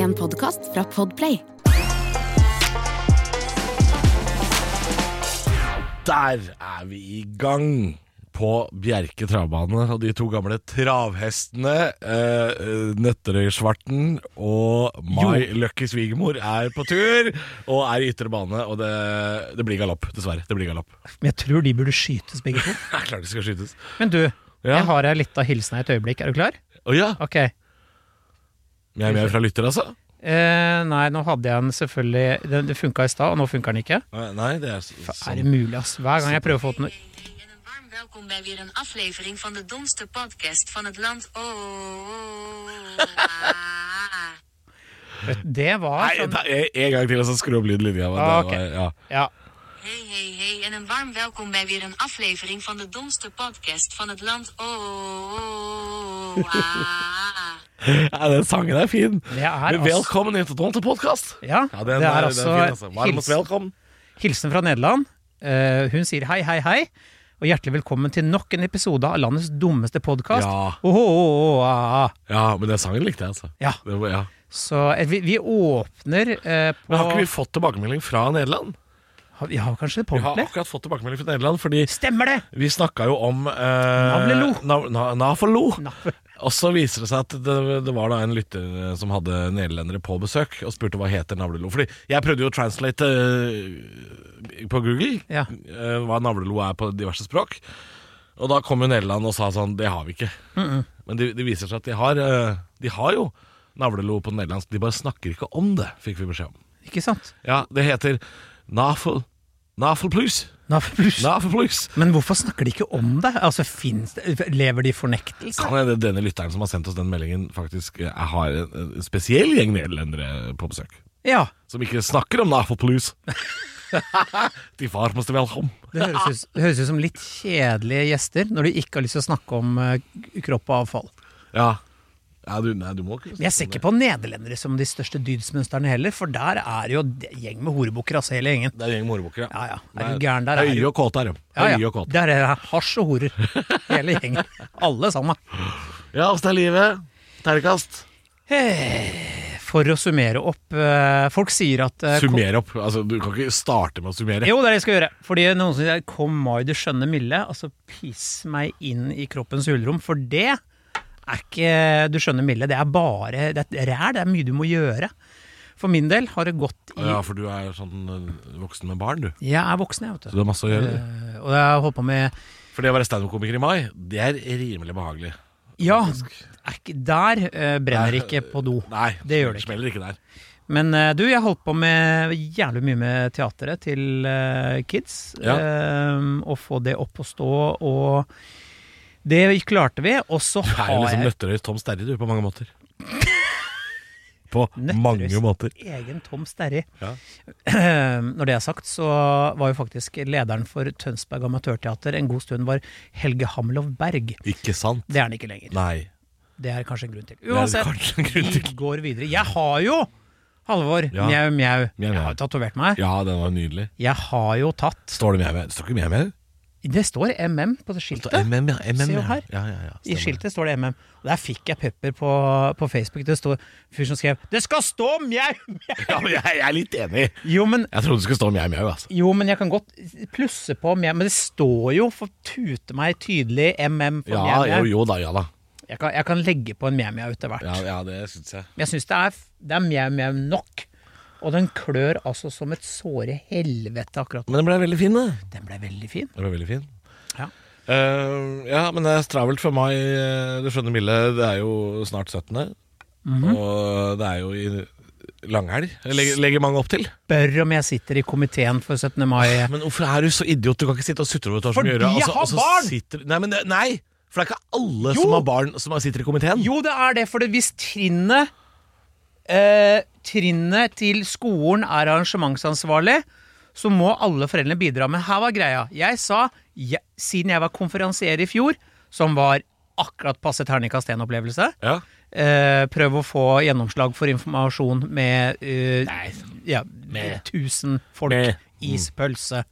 En podkast fra Podplay. Der er vi i gang på Bjerke travbane. Og de to gamle travhestene, eh, Nøtterøy-Svarten og Mai Lucky svigermor, er på tur og er i ytre bane. Og det, det blir galopp, dessverre. Det blir galopp. Men jeg tror de burde skytes begge to. Er klart de skal skytes. Men du, Ja. jeg har ei lita hilsen her et øyeblikk. Er du klar? Å ja! Ok. Jeg er med fra lytter, altså? Eh, nei, nå hadde jeg den selvfølgelig Det, det funka i stad, og nå funker den ikke. Nei, Nei, det er så, Er det sånn. mulig, ass? Hver gang jeg prøver å få den En een warm welkom bij weer een aflevering van de domste podcast van het land. Oh, oh, ah. Det var Nei, sånn ta en en gang til, og så skru opp lyden litt. Ja, men Ah, det var- ja. Ja. Hey, hey, hey en een warm welkom bij weer een aflevering van de domste podcast van het land. Oh, oh, oh, ah. ja, den sangen er fin. Er velkommen altså- Velkommen inn til podkast. Ja, Ja, den det er, er er altså fin, altså. Varmt hilsen fra Nederland. Uh, hun sier hei, hei, hei, og hjertelig velkommen til nok en episode av landets dummeste podkast. Ja. Oh, oh, oh, ah. Ja, men den sangen likte jeg, altså. Ja. Det ja. Så eh, vi, vi åpner uh, på Men har ikke vi fått tilbakemelding fra Nederland? Vi har kanskje det på Vi har akkurat fått tilbakemelding fra Nederland, fordi Stemmer det! vi snakka jo om eh, Navlelo. Na, na, nafolo. Na- Og så viser det seg at det, det var da en lytter som hadde nederlendere på besøk, og spurte hva heter navlelo. Fordi jeg prøvde jo å translate uh, på Google Ja. uh, hva navlelo er på diverse språk. Og da kom jo Nederland og sa sånn Det har vi ikke. Men det, de viser seg at de har, uh, de har jo navlelo på nederlandsk. De bare snakker ikke om det, fikk vi beskjed om. Ikke sant? Ja, det heter nafel Nafelplus. Nafelplus. Nafelplus. Men hvorfor snakker de ikke om det? Altså, det Lever de i fornektelse? Kan hende denne lytteren som har sendt oss den meldingen, faktisk eh, har en, en spesiell gjeng nederlendere på besøk. Ja. Som ikke snakker om nafelplus. De var måste velkommen. Det høres, ut, høres ut som litt kjedelige gjester når de ikke har lyst til å snakke om eh, kropp og avfall. Ja. Ja du, nei, du må ikke Men jeg ser ikke på nederlendere som de største dydsmønsterne heller, for der er jo en gjeng med horebukker, altså, hele gjengen. Det er gjeng med horebukker, Ja, ja. ja. Er du gæren der? er Høye og kåte er de. Ja, Høye og kåte. Der er det hasj og horer. Hele gjengen. Alle sammen. Ja, åssen er livet? Terningkast? For å summere opp eh, Folk sier at Summere opp. Altså, du kan ikke starte med å summere. Jo, det er det jeg skal gjøre. Fordi noen som sier 'kom mai, du skjønne milde', altså piss meg inn i kroppens hulrom. For det er ikke du skjønner Mille, det er bare Det er ræl, det er mye du må gjøre. For min del har det gått i Ja, for du er sånn eh, voksen med barn, du. Jeg er voksen, jeg, vet du. Så du. har masse å gjøre. du. Eh, og jeg har holdt på med For det å være standup-komiker i mai, det er rimelig behagelig. Ja, ikke, der uh, brenner det ikke på do. Nei, Det gjør det ikke. smeller ikke der. Men uh, du, jeg holdt på med jævlig mye med teateret til uh, kids. Ja. å få det opp å stå, og det klarte vi. Og så Du er jo har liksom jeg Nøtterøy Tom Sterry, du, på mange måter. På Nøtterøys mange måter. egen Tom Sterry. Ja. Når det er sagt, så var jo faktisk lederen for Tønsberg Amatørteater en god stund var Helge Hamlov Berg. Ikke sant? Det er han ikke lenger. Nei. Det er kanskje en grunn til. Uansett, kanskje en grunn til. vi går videre. Jeg har jo, Halvor, Ja. mjau, mjau. Mjau, Jeg mjau. har jo tatovert meg. Ja, den var nydelig. Jeg har jo tatt Står det mjau med? Står ikke mjau med? Det står MM på skiltet. MM, ja. MM, Se jo ja. her. Ja, ja, ja. I skiltet står det MM. Og der fikk jeg pepper på, på Facebook. Det står fyr som skrev 'Det skal stå mjau, mjau'! Ja, men jeg, jeg er litt enig. Jo, men Jeg trodde det skulle stå mjau, mjau. Altså. Jo, men jeg kan godt plusse på mjau. Men det står jo for tute meg tydelig MM for Ja, mjau, jo, mjau. jo da, ja da. Jeg kan, jeg kan legge på en mjau, mjau etter hvert. Ja, ja det syns jeg. Men jeg syns det er, det er mjau, mjau nok. Og den klør altså som et såre helvete akkurat nå. Men den ble veldig fin, det. Den ble veldig fin. Den ble veldig fin. Ja. Uh, ja, men det er travelt for meg. eh, Du skjønner, Mille, det er jo snart 17. Mhm. Og det er jo i langhelg. Det legger, legger mange opp til. Spør om jeg sitter i komiteen for 17. mai. Men hvorfor er du så idiot? Du kan ikke sitte og sutre over hva som gjør mye Fordi jeg har barn! Sitter, nei, men nei! For det er ikke alle Jo! som har barn som sitter i komiteen. Jo, det er det, for hvis trinnet eh, Trinnet til skolen er arrangementsansvarlig, så må alle foreldrene bidra. Men her var greia. Jeg sa, jeg, siden jeg var konferansier i fjor, som var akkurat passe terningkast 1-opplevelse, Ja. eh, prøv å få gjennomslag for informasjon med eh, ja, med 1000 folk, Med. ispølse,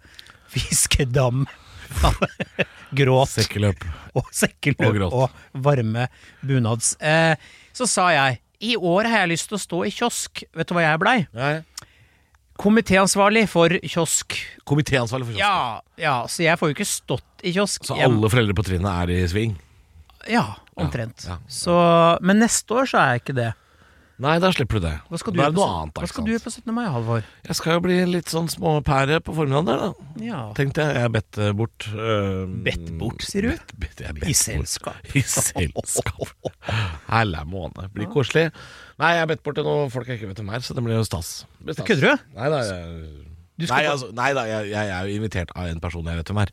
fiskedam, gråt Sekkeløp. og sekkeløp Og og, varme bunads. Eh, så sa jeg I år har jeg lyst til å stå i kiosk. Vet du hva jeg blei? Komitéansvarlig for kiosk. Komitéansvarlig for kiosk. Ja, ja, så jeg får jo ikke stått i kiosk. Så Jeg- alle foreldre på trinnet er i sving? Ja, omtrent. Ja, ja. Så, men neste år så er jeg ikke det. Nei, da slipper du det. Hva skal du, gjøre på, annet. hva skal du gjøre på 17. mai, Halvor? Jeg skal jo bli litt sånn småpære på formiddagen der, da. Ja. Tenkte jeg. Jeg er bedt eh, bort. Uh, Bedt bort, sier du? Bedt, jeg er I selskap. I selskap. Helle måned. Blir koselig. Nei, jeg er bedt bort til noen folk jeg ikke vet hvem er, så det blir jo stas. Kødder du? Nei da, jeg, nei, altså, nei da, jeg, jeg er jo invitert av en person jeg vet hvem er.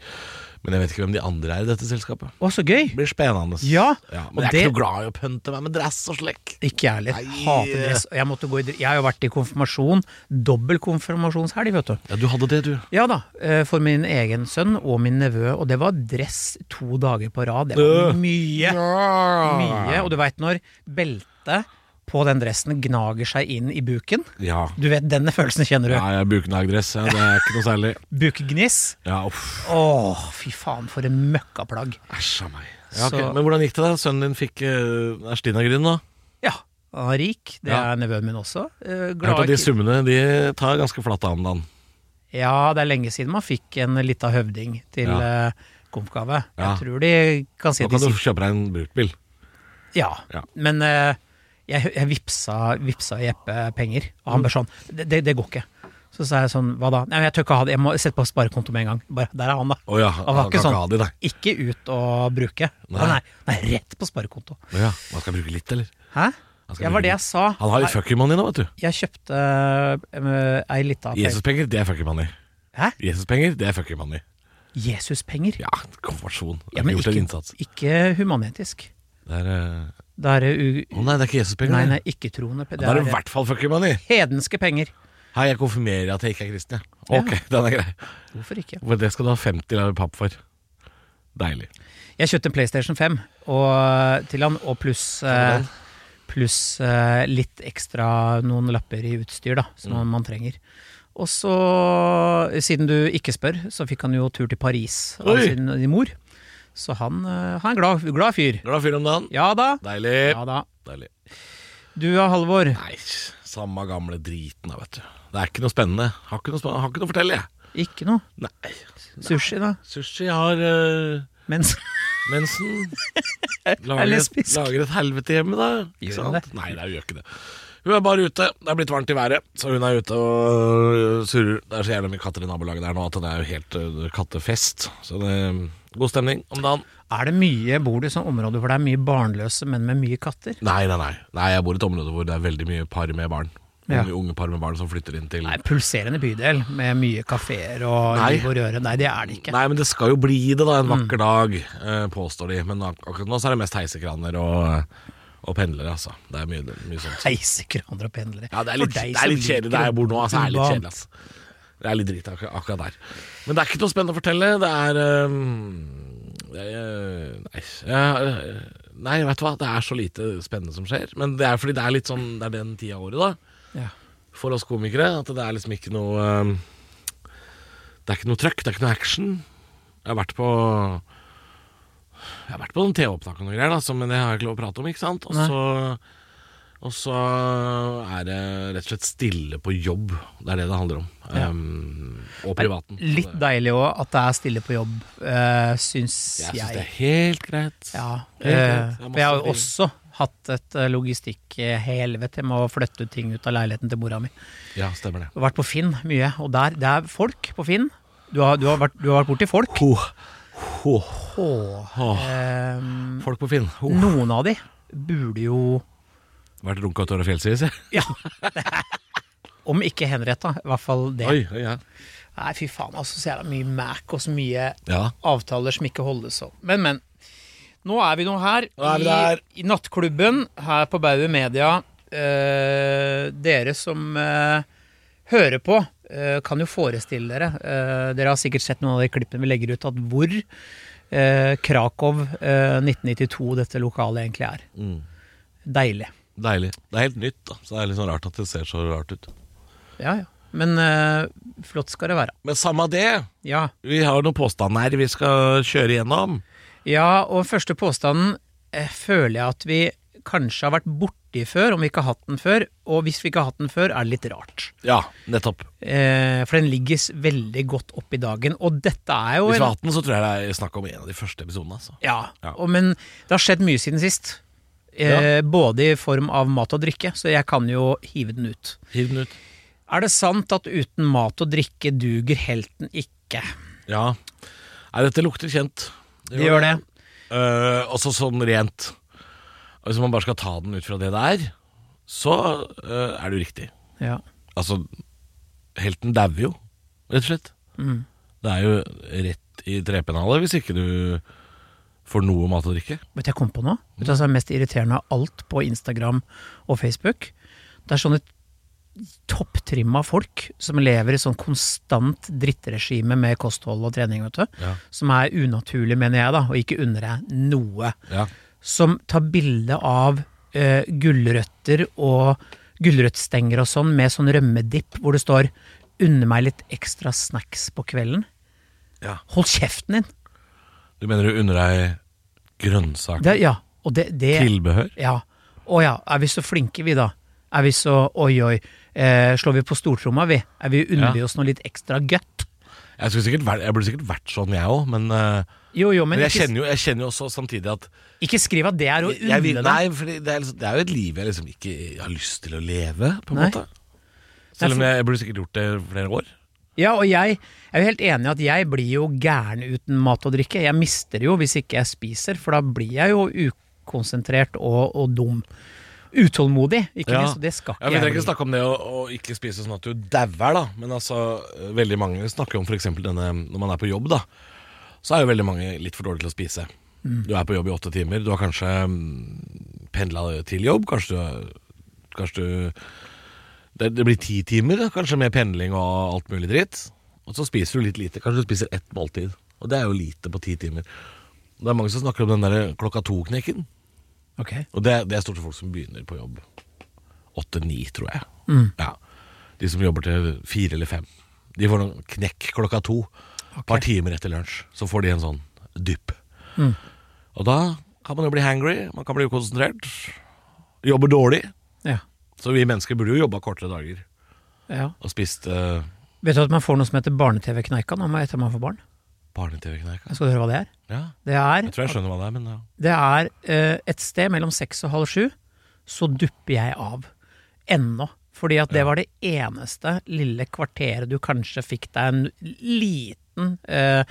Men jeg vet ikke hvem de andre er i dette selskapet. Å, så gøy! Det blir spennende. Ja, men og jeg er det- ikke noe glad i å pynte meg med dress og slik. Ikke jeg heller. Hater dress. Jeg, i, jeg har jo vært i konfirmasjon. Dobbel konfirmasjonshelg, vet du. Ja, du hadde det, du. Ja da, eh, for min egen sønn og min nevø, og det var dress to dager på rad. Det var mye. mye. Mye. Og du veit når beltet på den dressen gnager seg inn i buken? Ja. Du vet, denne følelsen kjenner du. Ja, jeg bukenagdress, buknagdress. Ja, det er ikke noe særlig. Bukgniss. Ja, uff. Åh, fy faen, for en møkkaplagg. Æsj a meg. Ja, okay. Men hvordan gikk det, da? Sønnen din fikk uh, Erstina-gryn, da? Ja, han er rik. Det Ja. er nevøen min også. Uh, glad at de summene de tar ganske flatt av om dagen. Ja, det er lenge siden man fikk en lita høvding til Ja. Uh, konfgave. Ja. Jeg tror de kan si Nå kan du kjøpe deg en bruktbil. Ja, Ja. men eh, jeg, jeg vipsa, vipsa Jeppe penger, og han bare sånn det, det, det går ikke. Så sa jeg sånn, hva da? Nei, jeg tør ikke ha det, jeg må sette på sparekonto med en gang. Bare, der er han, da. Oh, ja, Han var ikke sånn ikke de. Ikke ut og bruke. Nei. Nei, nei, rett på sparekonto. Å ja, man skal bruke litt, eller? Hæ? Han Ja, var det jeg sa. Han har litt Nei, money nå, vet du. Jeg kjøpte uh, ei lita Jesuspenger, det er fuck money. Hæ? Jesuspenger, det er fuck money. Jesuspenger? Ja, konfirmasjon. Ja, men ikke, ikke humanetisk. Det er uh... det er uh... Å nei, det er ikke Jesuspenger. Nei, det. nei, ikke-troende. Ja, Det er, er det i er hvert fall you money. hedenske penger. Hei, jeg konfirmerer at jeg ikke er kristen, jeg. Ok, den er grei. Hvorfor ikke? For det skal du ha 50 lager papp for. Deilig. Jeg kjøpte en PlayStation 5 og, til han, og pluss eh? Pluss eh, litt ekstra noen lapper i utstyr, da, som Mm. man trenger. Og så, siden du ikke spør, så fikk han jo tur til Paris av sin mor. Så han, eh, han er glad, glad fyr. Glad fyr om dagen. Ja da. Deilig. Ja da. Deilig. Du og Halvor. Nei, samme gamle driten da, vet du. Det er ikke noe spennende. Har ikke noe, spennende. Har ikke noe å fortelle, jeg. Ikke noe. Nei. Sushi, da. Sushi har uh, Mens mensen. Lager lesbisk. lager et helvete hjemme, da. Ikke hun det? Nei, det gjør ikke det. Hun er bare ute. Det er blitt varmt i været, så hun er ute og øh, surrer. Det er så jævlig mye katter i nabolaget der nå at det er jo helt kattefest. Så det god stemning om dagen. Er det mye, Bor du i sånn område hvor det er mye barnløse men med mye katter? Nei, nei, nei. nei jeg bor i et område hvor det er veldig mye par med barn. Ja. Unge, unge par med barn som flytter inn til Nei, Pulserende bydel med mye kafeer og Nei. liv og røre. Nei, det er det ikke. Nei, men det skal jo bli det da en vakker dag, eh, påstår de. Men ak akkurat nå så er det mest heisekraner og, og pendlere, altså. Det er mye, mye sånt. Heisekraner og pendlere. Ja, det er litt, det er litt kjedelig der jeg bor nå. Altså, det er litt kjedelig, altså. Det er litt drit akkur akkurat der. Men det er ikke noe spennende å fortelle. Det er um, det nei, jeg- nei, vet du hva. Det er så lite spennende som skjer. Men det er fordi det er litt sånn Det er den tida av året, da. Ja. For oss komikere. At det er liksom ikke noe um, Det er ikke noe trøkk, det er ikke noe action. Jeg har vært på Jeg har vært på noen TV-opptak og noe greier, da, men det har jeg ikke lov å prate om, ikke sant. Og så og så er det rett og slett stille på jobb. Det er det det handler om. Um, og privaten. Litt deilig òg at det er stille på jobb, uh, syns Jeg jeg. syns det er helt greit. Ja, Helt greit. eh, jeg har jo også hatt et logistikkhelvete logistikk-helvete med å flytte ting ut av leiligheten til mora mi. Ja, stemmer det. Og vært på Finn mye, og der, det er folk på Finn. Du har, du har, vært, du har vært borti folk. Ho, ho, Åh, Åh. ehm, folk på Finn. Noen av de burde jo Vært runka og tørra fjellsis. Ja. Om ikke henretta, i hvert fall det. Oi, oi, ja. Nei, fy faen, altså, så jævla mye Mac og så mye ja. avtaler som ikke holdes opp. Men, men. Nå er vi nå her, Nå er vi der. I, i nattklubben her på Bauer Media. Eh, dere som eh, hører på, eh, kan jo forestille dere eh, Dere har sikkert sett noen av de klippene vi legger ut, at hvor eh, Krakow eh, 1992 dette lokalet egentlig er. Mm. Deilig. Deilig. Det er helt nytt, da. Så det er litt sånn rart at det ser så rart ut. Ja, ja. Men øh, flott skal det være. Men samme det. Ja. Vi har noen påstander vi skal kjøre gjennom. Ja, og første påstanden eh, føler jeg at vi kanskje har vært borti borti før, om vi ikke har hatt den før. Og hvis vi ikke har hatt den før, er det litt rart. Ja, nettopp. Eh, for den ligger veldig godt opp i dagen. Og dette er jo Hvis vi har hatt den, så tror jeg det er snakk om en av de første episodene. Altså. Ja, Ja. Og, men det har skjedd mye siden sist. Eh, Både i form av mat og drikke, så jeg kan jo hive den ut. Hiv den ut. Er det sant at uten mat og drikke duger helten ikke? Ja. Nei, dette lukter kjent. Det gjør det. Uh, også sånn rent Hvis man bare skal ta den ut fra det det er, så uh, er det jo riktig. Ja. Altså, helten dauer jo, rett og slett. Mm. Det er jo rett i trepennalet hvis ikke du får noe mat og drikke. Vet du jeg kom på nå? Vet du hva som er mest irriterende av alt på Instagram og Facebook? Det er sånne topptrimma folk som lever i sånn konstant drittregime med kosthold og trening, vet du. Ja. Som er unaturlig, mener jeg, da, og ikke unner deg noe. Ja. som tar bilde av uh, gulrøtter og gulrøttstenger og sånn med sånn rømmedipp hvor det står 'unne meg litt ekstra snacks på kvelden'. Ja. Hold kjeften din! Du mener du unner deg grønnsaker? Det, ja, og det, det Tilbehør? Ja. Å ja, er vi så flinke vi da? Er vi så oi oi? Eh, slår vi på stortromma vi? Er vi Unner Ja. oss noe litt ekstra godt? Jeg, sikkert jeg burde sikkert vært sånn, jeg òg, men, eh, Jo jo, men, men jeg, ikke, kjenner jo, jeg kjenner jo også samtidig at ikke skriv at det er å unne deg. Nei, for det er, liksom, det er jo et liv jeg liksom ikke har lyst til å leve, på en Nei. måte. Selv om jeg, jeg burde sikkert gjort det flere år. Ja, og jeg er jo helt enig i at jeg blir jo gæren uten mat og drikke. Jeg mister det jo hvis ikke jeg spiser, for da blir jeg jo ukonsentrert og, og dum. Utålmodig, ikke Ja. minst. Det skal Ja, ikke vi trenger jeg ikke snakke om det å, å ikke spise sånn at du dauer, da. Men altså, veldig mange snakker om f.eks. denne når man er på jobb, da. Så er jo veldig mange litt for dårlige til å spise. Mm. Du er på jobb i åtte timer. Du har kanskje mm, pendla til jobb. Kanskje du, kanskje du det, det blir ti timer, kanskje med pendling og alt mulig dritt. Og så spiser du litt lite. Kanskje du spiser ett måltid. Og det er jo lite på ti timer. Det er mange som snakker om den der klokka to-knekken. Ok. Og det, det er stort sett folk som begynner på jobb åtte-ni, tror jeg. Mm. Ja. De som jobber til fire eller fem. De får noen knekk klokka to. Et par timer etter lunsj. Så får de en sånn dypp. Mm. Og da kan man jo bli hangry, man kan bli ukonsentrert. Jobber dårlig. Ja. Så vi mennesker burde jo jobba kortere dager ja. og spist uh, Vet du at man får noe som heter barne-TV-kneika man etter man får barn? barne-TV-kneika. Skal du høre hva det er? Ja, Det er, jeg tror jeg skjønner hva det er, men ja. det er uh, et sted mellom seks og halv sju, så dupper jeg av. Ennå. Fordi at det var det eneste lille kvarteret du kanskje fikk deg en liten eh,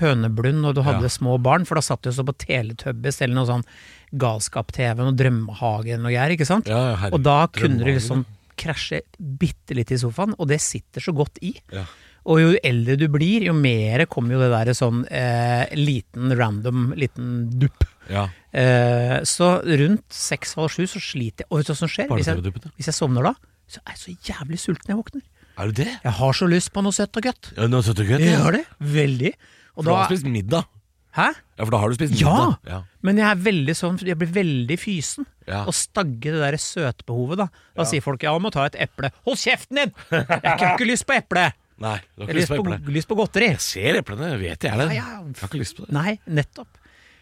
høneblund når du hadde Ja. små barn, for da satt du så på Teletubbies eller noe sånn Galskap-TV, noe Drømmehage eller noe greier, ikke sant? Ja, og da kunne du liksom krasje bitte litt i sofaen, og det sitter så godt i. Ja. Og jo eldre du blir, jo mer kommer jo det der sånn eh, liten random, liten dupp. ja. Eh, så rundt seks-halv sju så sliter jeg. Og vet du hva som skjer? Hvis jeg, hvis jeg sovner da, så er jeg så jævlig sulten når jeg våkner. Er du det? Jeg har så lyst på noe søtt og godt. Ja, noe søtt og godt. Jeg har gjør det. Veldig. Og For da du har spist middag. Hæ? Ja, for da har du spist Ja! middag. Ja. Men jeg er veldig sånn, jeg blir veldig fysen. Ja. Og stagge det der søtbehovet, da. Da sier folk ja, må ta et eple. Hold kjeften din! Jeg har ikke lyst på eple! Nei, du har ikke lyst på, eple. på, har lyst på godteri. Jeg ser eplene, vet jeg det. Ja, ja. Jeg har ikke lyst på det. Nei, nettopp.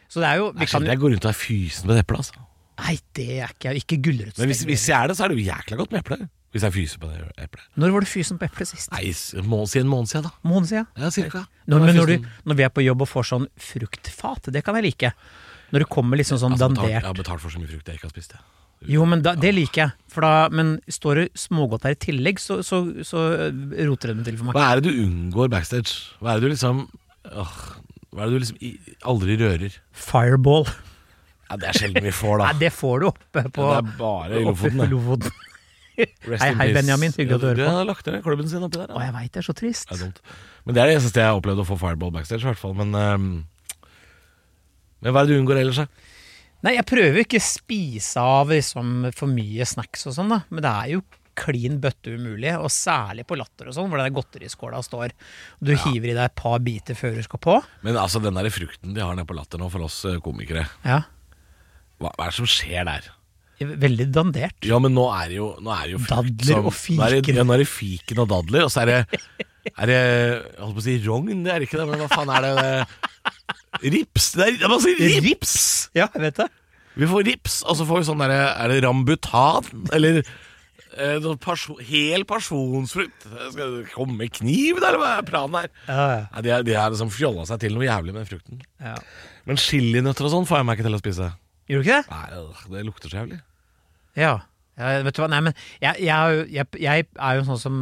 Så det er jo er kan, jeg går rundt og er fysen med et eple. Altså. Nei, det er ikke jeg. Ikke gulrøttstenger. Men hvis, hvis jeg er det, så er det jo jækla godt med eple. Hvis jeg fyser på det eplet. Når var du fysen på eple sist? Nei, må, Si en måned siden, da. Måned siden? Ja, cirka. Når, men når, du, når vi er på jobb og får sånn fruktfat, det kan jeg like. Når det kommer liksom sånn Altså, dandert. jeg har betalt for så mye frukt jeg ikke har spist. det. Jo, men da, det liker jeg. Da, men står det smågodt her i tillegg, så, så, så roter det til for meg. Hva er det du unngår backstage? Hva er det du liksom åh, Hva er det du liksom aldri rører? Fireball. Ja, Det er sjelden vi får, da. Nei, det får du oppe på Ja, det er bare i Lofoten. Hei, in hei, peace. Benjamin. Hyggelig at du hører på. Du har lagt ned klubben sin oppi der. Å, jeg veit det er så trist. Det er dumt. Men det er det eneste jeg har opplevd å få fireball backstage, i hvert fall. Men, um, men hva er det du unngår ellers, da? Nei, jeg prøver ikke å spise av liksom, for mye snacks og sånn, da. Men det er jo klin bøtte umulig, og særlig på latter og sånn, hvor den der godteriskåla står. Du hiver i deg et par biter før du skal på. Men altså, den der frukten de har nede på Latter nå for oss eh, komikere, Ja. hva, hva er det som skjer der? Veldig dandert. Ja, men nå er det jo, nå er det jo Dadler som, og Nå er det, fiken. ja, nå er det fiken og dadler, og så er det Er det Jeg holdt på å si rogn, det er ikke det, men hva faen er det? det Rips! Det er, det er masse rips! Ja, jeg vet det. Vi får rips, og så får vi sånn derre Er det rambutan? Eller eh, noe perso hel pasjonsfrukt? Skal det komme kniv, da, eller hva er planen her? Ja, ja. Nei, de, er, har liksom fjolla seg til noe jævlig med frukten. Ja. Men chilinøtter og sånn får jeg meg ikke til å spise. Gjorde du ikke det? Nei, øh, det lukter så jævlig. Ja. ja vet du hva, nei, men jeg, jeg, jeg, jeg er jo sånn som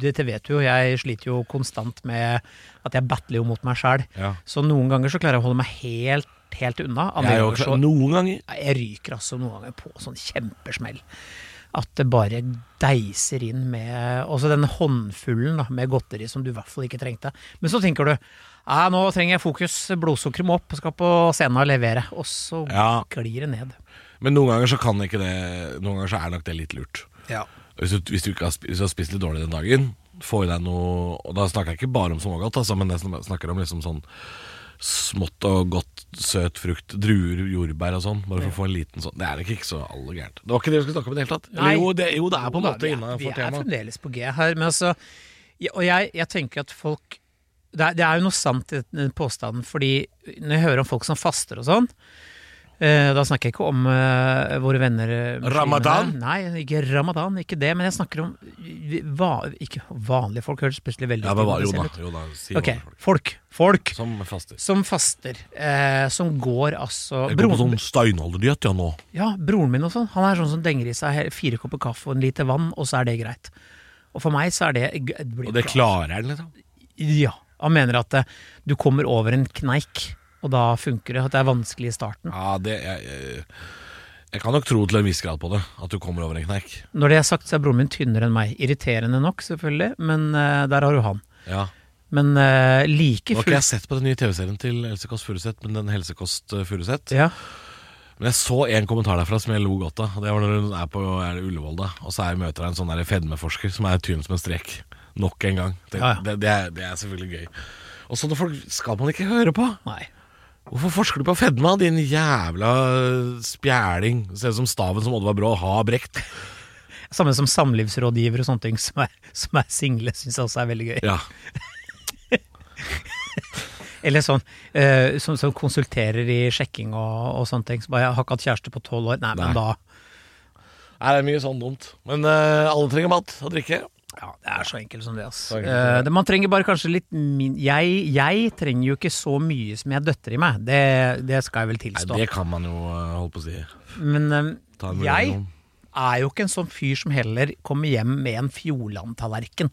Dette vet du jo, jeg sliter jo konstant med at jeg battler jo mot meg sjæl. Ja. Så noen ganger så klarer jeg å holde meg helt, helt unna. Andre er ganger så noen ganger Jeg ryker altså noen ganger på sånn kjempesmell. At det bare deiser inn med også den håndfullen da, med godteri som du i hvert fall ikke trengte. Men så tenker du ja, nå trenger jeg fokus, blodsukkeret må opp, skal på scenen og levere. Og så Ja. glir det ned. Men noen ganger så kan ikke det Noen ganger så er nok det litt lurt. Ja. Hvis du, hvis du, har, hvis du har spist litt dårlig den dagen, få i deg noe Og da snakker jeg ikke bare om smågodt, altså, men jeg snakker om liksom sånn smått og godt søt frukt. Druer, jordbær og sånn. Bare for å få en liten sånn Det er nok ikke så aller gærent. Det var ikke det vi skulle snakke om i det hele tatt. Eller, jo, det, jo, det er på en Jo da, måte vi er- innafor er fremdeles på G her. Men altså, og jeg, jeg tenker at folk det er, det er jo noe sant i den påstanden, fordi når jeg hører om folk som faster og sånn Da snakker jeg ikke om eh, våre venner eh. Ramadan? Nei, ikke ramadan, ikke det. Men jeg snakker om eh, va, ikke vanlige folk. Høres plutselig veldig Ja, men jo da, jo da si Ok, folk. folk. Som faster. som faster. Eh, som går altså Jeg går på broren- sånn steinalderdiett, ja, nå. ja, broren min og sånn, han er sånn som denger i seg fire kopper kaffe og en liter vann, og så er det greit. Og for meg så er det det Og det klarer han, liksom. Ja. Han mener at eh, du kommer over en kneik, og da funker det. At det er vanskelig i starten. Ja, det er, jeg, jeg kan nok tro til en viss grad på det, at du kommer over en kneik. Når det er sagt, så er broren min tynnere enn meg. Irriterende nok, selvfølgelig, men uh, der har du han. Ja. Men uh, like Nå har ikke jeg sett på den nye TV-serien til Else Kåss Furuseth, men den Helsekost eh, Furuseth. ja. Men jeg så en kommentar derfra som jeg lo godt av. Det var når hun er på er Ullevål, da. Og så er, møter hun en sånn fedmeforsker som er tynn som en strek. Nok en gang. Det, Ja, ja. det, det, er, det er selvfølgelig gøy. Og sånne folk skal man ikke høre på. Nei. Hvorfor forsker du på fedme, din jævla spjæling? Ser ut som staven som Oddvar Brå har brekt. Samme som samlivsrådgiver og sånne ting som er, som er single, syns jeg også er veldig gøy. Ja. Eller sånn uh, som, som konsulterer i sjekking og, og sånne ting. Så bare, jeg har ikke hatt kjæreste på tolv år. Nei, Nei. men da Nei, Det er mye sånn dumt. Men uh, alle trenger mat og drikke. Ja, det er så enkelt som det, ass. Som det. Man trenger bare kanskje litt min jeg, jeg trenger jo ikke så mye som jeg døtter i meg. Det, det skal jeg vel tilstå. Nei. Det kan man jo eh, holde på å si. Men eh, jeg er jo ikke en sånn fyr som heller kommer hjem med en Fjordland-tallerken.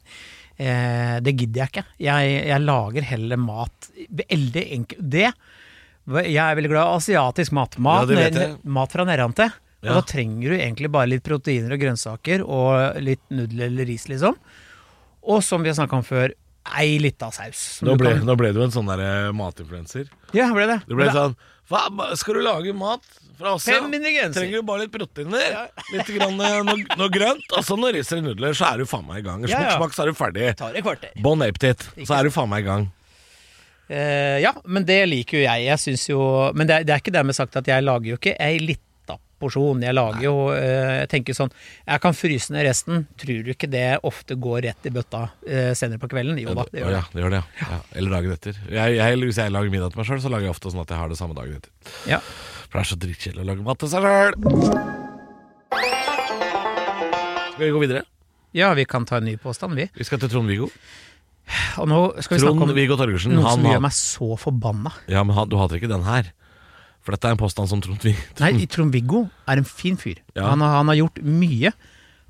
Eh, det gidder jeg ikke. Jeg, jeg lager heller mat veldig enkelt. Det Jeg er veldig glad i asiatisk mat. Mat, Ja, mat fra nedentil. Og da trenger du egentlig bare litt proteiner og grønnsaker og litt nudler eller ris, liksom. Og som vi har snakka om før, ei lita saus. Nå ble, kan- nå ble du en sånn der eh, matinfluenser. Ja, ble det. Du ble sånn Hva, Skal du lage mat fra oss? Fem ingredienser. Trenger du bare litt proteiner, litt grann, eh, noe, noe grønt, og så noe ris eller nudler, så er du faen meg i gang. Ja, Smukk, ja. smak, så er du ferdig. tar et kvarter. Bon appetit. Så er du faen meg i gang. Uh, ja, men det liker jo jeg. Jeg synes jo Men det det er ikke dermed sagt at jeg lager jo ikke ei lita porsjon. Jeg lager jo eh, Jeg tenker sånn Jeg kan fryse ned resten. Tror du ikke det ofte går rett i bøtta eh, senere på kvelden? Jo da, det gjør ja, det. det gjør det, ja. ja. Eller dagen etter. Jeg, jeg, hvis jeg lager middag til meg sjøl, så lager jeg ofte sånn at jeg har det samme dagen etter. Ja. For det er så drittkjedelig å lage mat til seg sjøl. Skal vi gå videre? ja, vi kan ta en ny påstand, vi. Vi skal til Trond-Viggo. Trond-Viggo Torgersen. noe Han, som gjør meg så forbanna. ja, men han, du hater ikke den her. For dette er en påstand som Trond-Viggo Nei, Trond-Viggo er en fin fyr. Ja. Han, har, han har gjort mye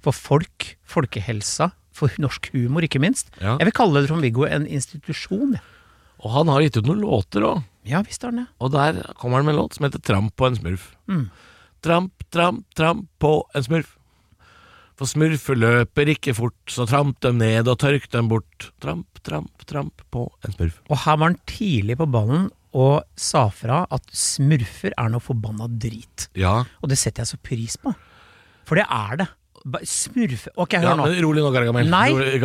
for folk, folkehelsa, for norsk humor, ikke minst. Ja. Jeg vil kalle Trond-Viggo en institusjon. Og han har gitt ut noen låter òg. Ja visst har han det. Og der kommer han med en låt som heter Tramp på en smurf. Mm. Tramp, tramp, tramp på en smurf. For smurfer løper ikke fort, så tramp dem ned og tørk dem bort. Tramp, tramp, tramp på en smurf. Og her var han tidlig på ballen og sa fra at smurfer er noe forbanna drit. Ja, Og det setter jeg så pris på. For det er det. Smurfe Ok, hør ja nå. rolig nå, Gargamel. Nei. Rolig,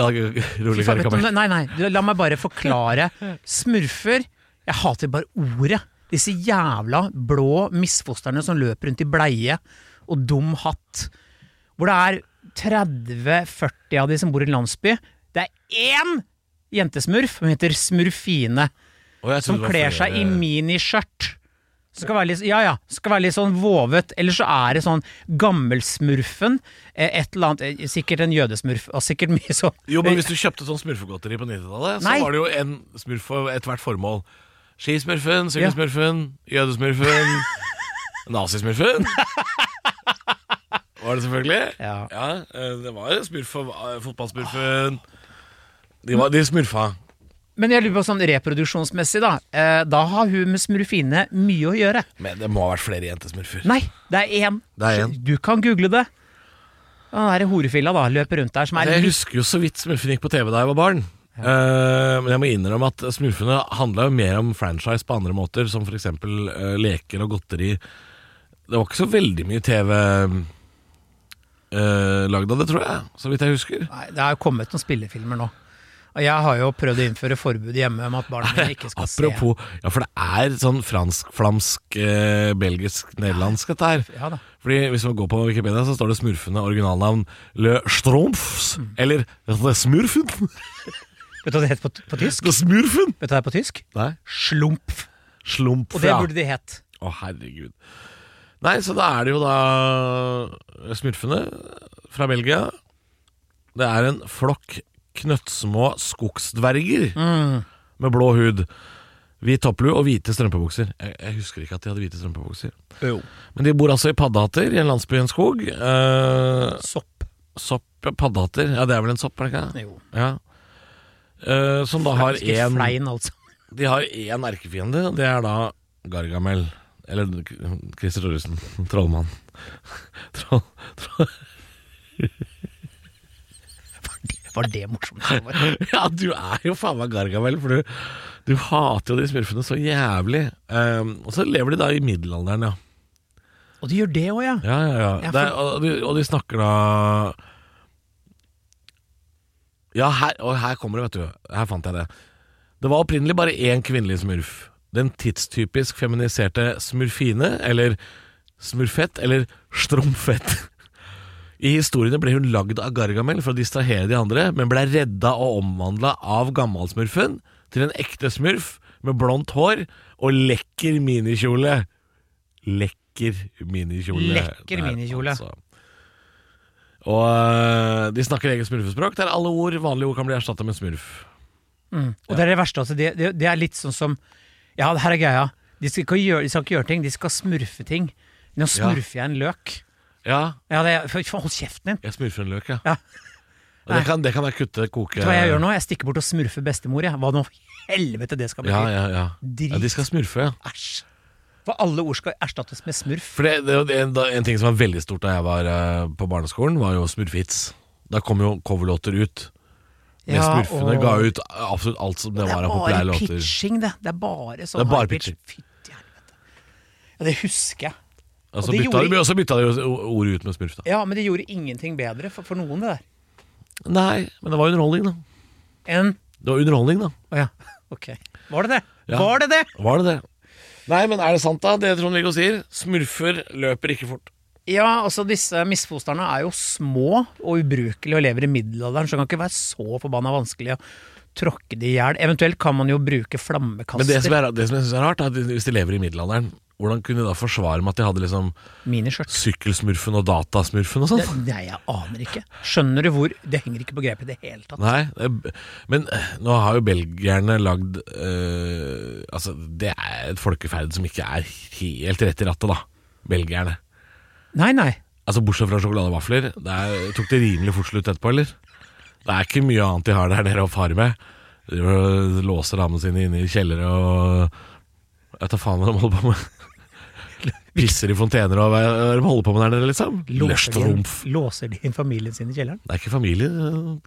rolig om Gargamel. Nei, nei, la meg bare forklare. Smurfer Jeg hater bare ordet. Disse jævla blå misfosterne som løper rundt i bleie og dum hatt. Hvor det er 30-40 av de som bor i en landsby. Det er én jentesmurf som heter Smurfine. Trodde Som kler seg i miniskjørt. Skal være litt, ja, ja. Skal være litt sånn vovet. Eller så er det sånn gammelsmurfen. eh, Et eller annet, eh, sikkert en jødesmurf. Og sikkert mye sånn. Jo, men hvis du kjøpte sånn smurfegodteri på 90-tallet, så var det jo en smurf for ethvert formål. Skismurfen, sykkelsmurfen, jødesmurfen, nazismurfen. Var det selvfølgelig? Ja. ja det var smurf for eh, fotballsmurfen. De, var, de smurfa. Men jeg lurer på sånn reproduksjonsmessig, da. Eh, da har hun med smurfine mye å gjøre. Men det må ha vært flere jentesmurfer. Nei, det er én. Det er én. Du kan google det. Den derre horefilla da, løper rundt der som er Altså, Jeg litt husker jo så vidt Smurfen gikk på TV da jeg var barn. Eh, men jeg må innrømme at Smurfene handla jo mer om franchise på andre måter, som f.eks. Uh, leker og godteri. Det var ikke så veldig mye TV uh, lagd av det, tror jeg. Så vidt jeg husker. Nei, det har jo kommet noen spillefilmer nå. Jeg har jo prøvd å innføre forbud hjemme om at barna mine ikke skal Apropos Ja, for det er sånn fransk, flamsk, eh, belgisk, nederlandsk, dette her. Ja da. Fordi Hvis man går på Wikipedia, så står det smurfende originalnavn Le Schtroumpfs. Mm. Eller The Smurfen. Vet du hva det heter på, på tysk? Le Smurfen. Vet du hva det er på tysk? Nei. Slumpf. Slumpf, Og det burde de het. Å, herregud. Nei, så da er det jo da smurfene fra Belgia. Det er en flokk knøttsmå skogsdverger med blå hud. Hvit topplue og hvite strømpebukser. Jeg, jeg husker ikke at de hadde hvite strømpebukser. Men de bor altså i paddehatter i en landsby i en skog. Eh, Sopp. sopp, paddehatter, ja det er vel en sopp, er det ikke? Jo. Ja. Eh, som da har én Flein, altså. De har én erkefiende, og det er da Gargamel. Eller Christer Thoresen. Trollmann. Troll, troll. Var det morsomt? Ja, du er jo faen meg Gargamel, for du, du hater jo de smurfene så jævlig. Um, og så lever de da i middelalderen, ja. Og de gjør det òg, ja. Ja, ja, ja. Ja, for- er, og, de, og de snakker da Ja, her, og her kommer det, vet du. Her fant jeg det. Det var opprinnelig bare én kvinnelig smurf. Den tidstypisk feminiserte smurfine, eller smurfett, eller strumfett. I historiene ble hun lagd av Gargamel for å distrahere de andre, men ble redda og omvandla av gammalsmurfen til en ekte smurf med blondt hår og lekker minikjole. Lekker minikjole. Lekker minikjole. altså. Og øh, de snakker eget smurfespråk, der alle ord, vanlige ord kan bli erstatta med smurf. Mm. Og det er det verste. Altså, det, det, det er litt sånn som Ja, her er greia. De skal, ikke gjøre, de skal ikke gjøre ting, de skal smurfe ting. Nå smurfer jeg en løk. Ja, Ja, det, for, for, hold kjeften din. jeg smurfer en løk, ja. Ja. Og det, kan, det kan jeg kutte, koke Vet du hva jeg gjør nå? Jeg stikker bort og smurfer bestemor. Jeg. Hva nå helvete det skal bety. Ja, ja, ja. Drit. ja. De skal smurfe, ja. Æsj. For alle ord skal erstattes med smurf. For det, det, det, en, en ting som var veldig stort da jeg var eh, på barneskolen, var jo smurfhits. Da kom jo coverlåter ut. Med Ja, smurfene og- ga ut absolutt alt som det, var er av populære låter. pitching, det. Det er bare sånn Det er bare high pitch. pitching. Fytti helvete. Ja, det husker jeg. Og så og bytta, gjorde- de, så bytta de ordet ut med smurf, da. Ja, men det gjorde ingenting bedre for, for noen, det der. Nei, men det var underholdning, da. En... Det var underholdning, da. Å ja, ok. Var det det? Ja. Var det det? Var det det? Nei, men er det sant, da, det Trond-Viggo sier? Smurfer løper ikke fort. Ja, altså disse misfosterne er jo små og ubrukelige og lever i middelalderen, så det kan ikke være så forbanna vanskelig å tråkke de i hjel. Eventuelt kan man jo bruke flammekaster. Men det som, er, det som jeg syns er rart, er at hvis de lever i middelalderen, hvordan kunne de da forsvare med at de hadde liksom Miniskjørt. sykkelsmurfen og datasmurfen og sånn? Nei, jeg aner ikke. Skjønner du hvor Det henger ikke på grepet i det hele tatt. Nei, det, men eh, nå har jo belgierne lagd øh, Altså, det er et folkeferd som ikke er helt rett i rattet, da. Belgierne. Nei, nei. Altså Bortsett fra sjokoladevafler. Det er, tok det rimelig fort slutt etterpå, eller? Det er ikke mye annet de har der nede å fare med. De låser damene sine inne i kjellere og Jeg tar faen hva de holder på med. Pisser i fontener og hva er det de holder på med der nede, liksom? Låser de, inn, låser de inn familien sin i kjelleren? Det er ikke familie.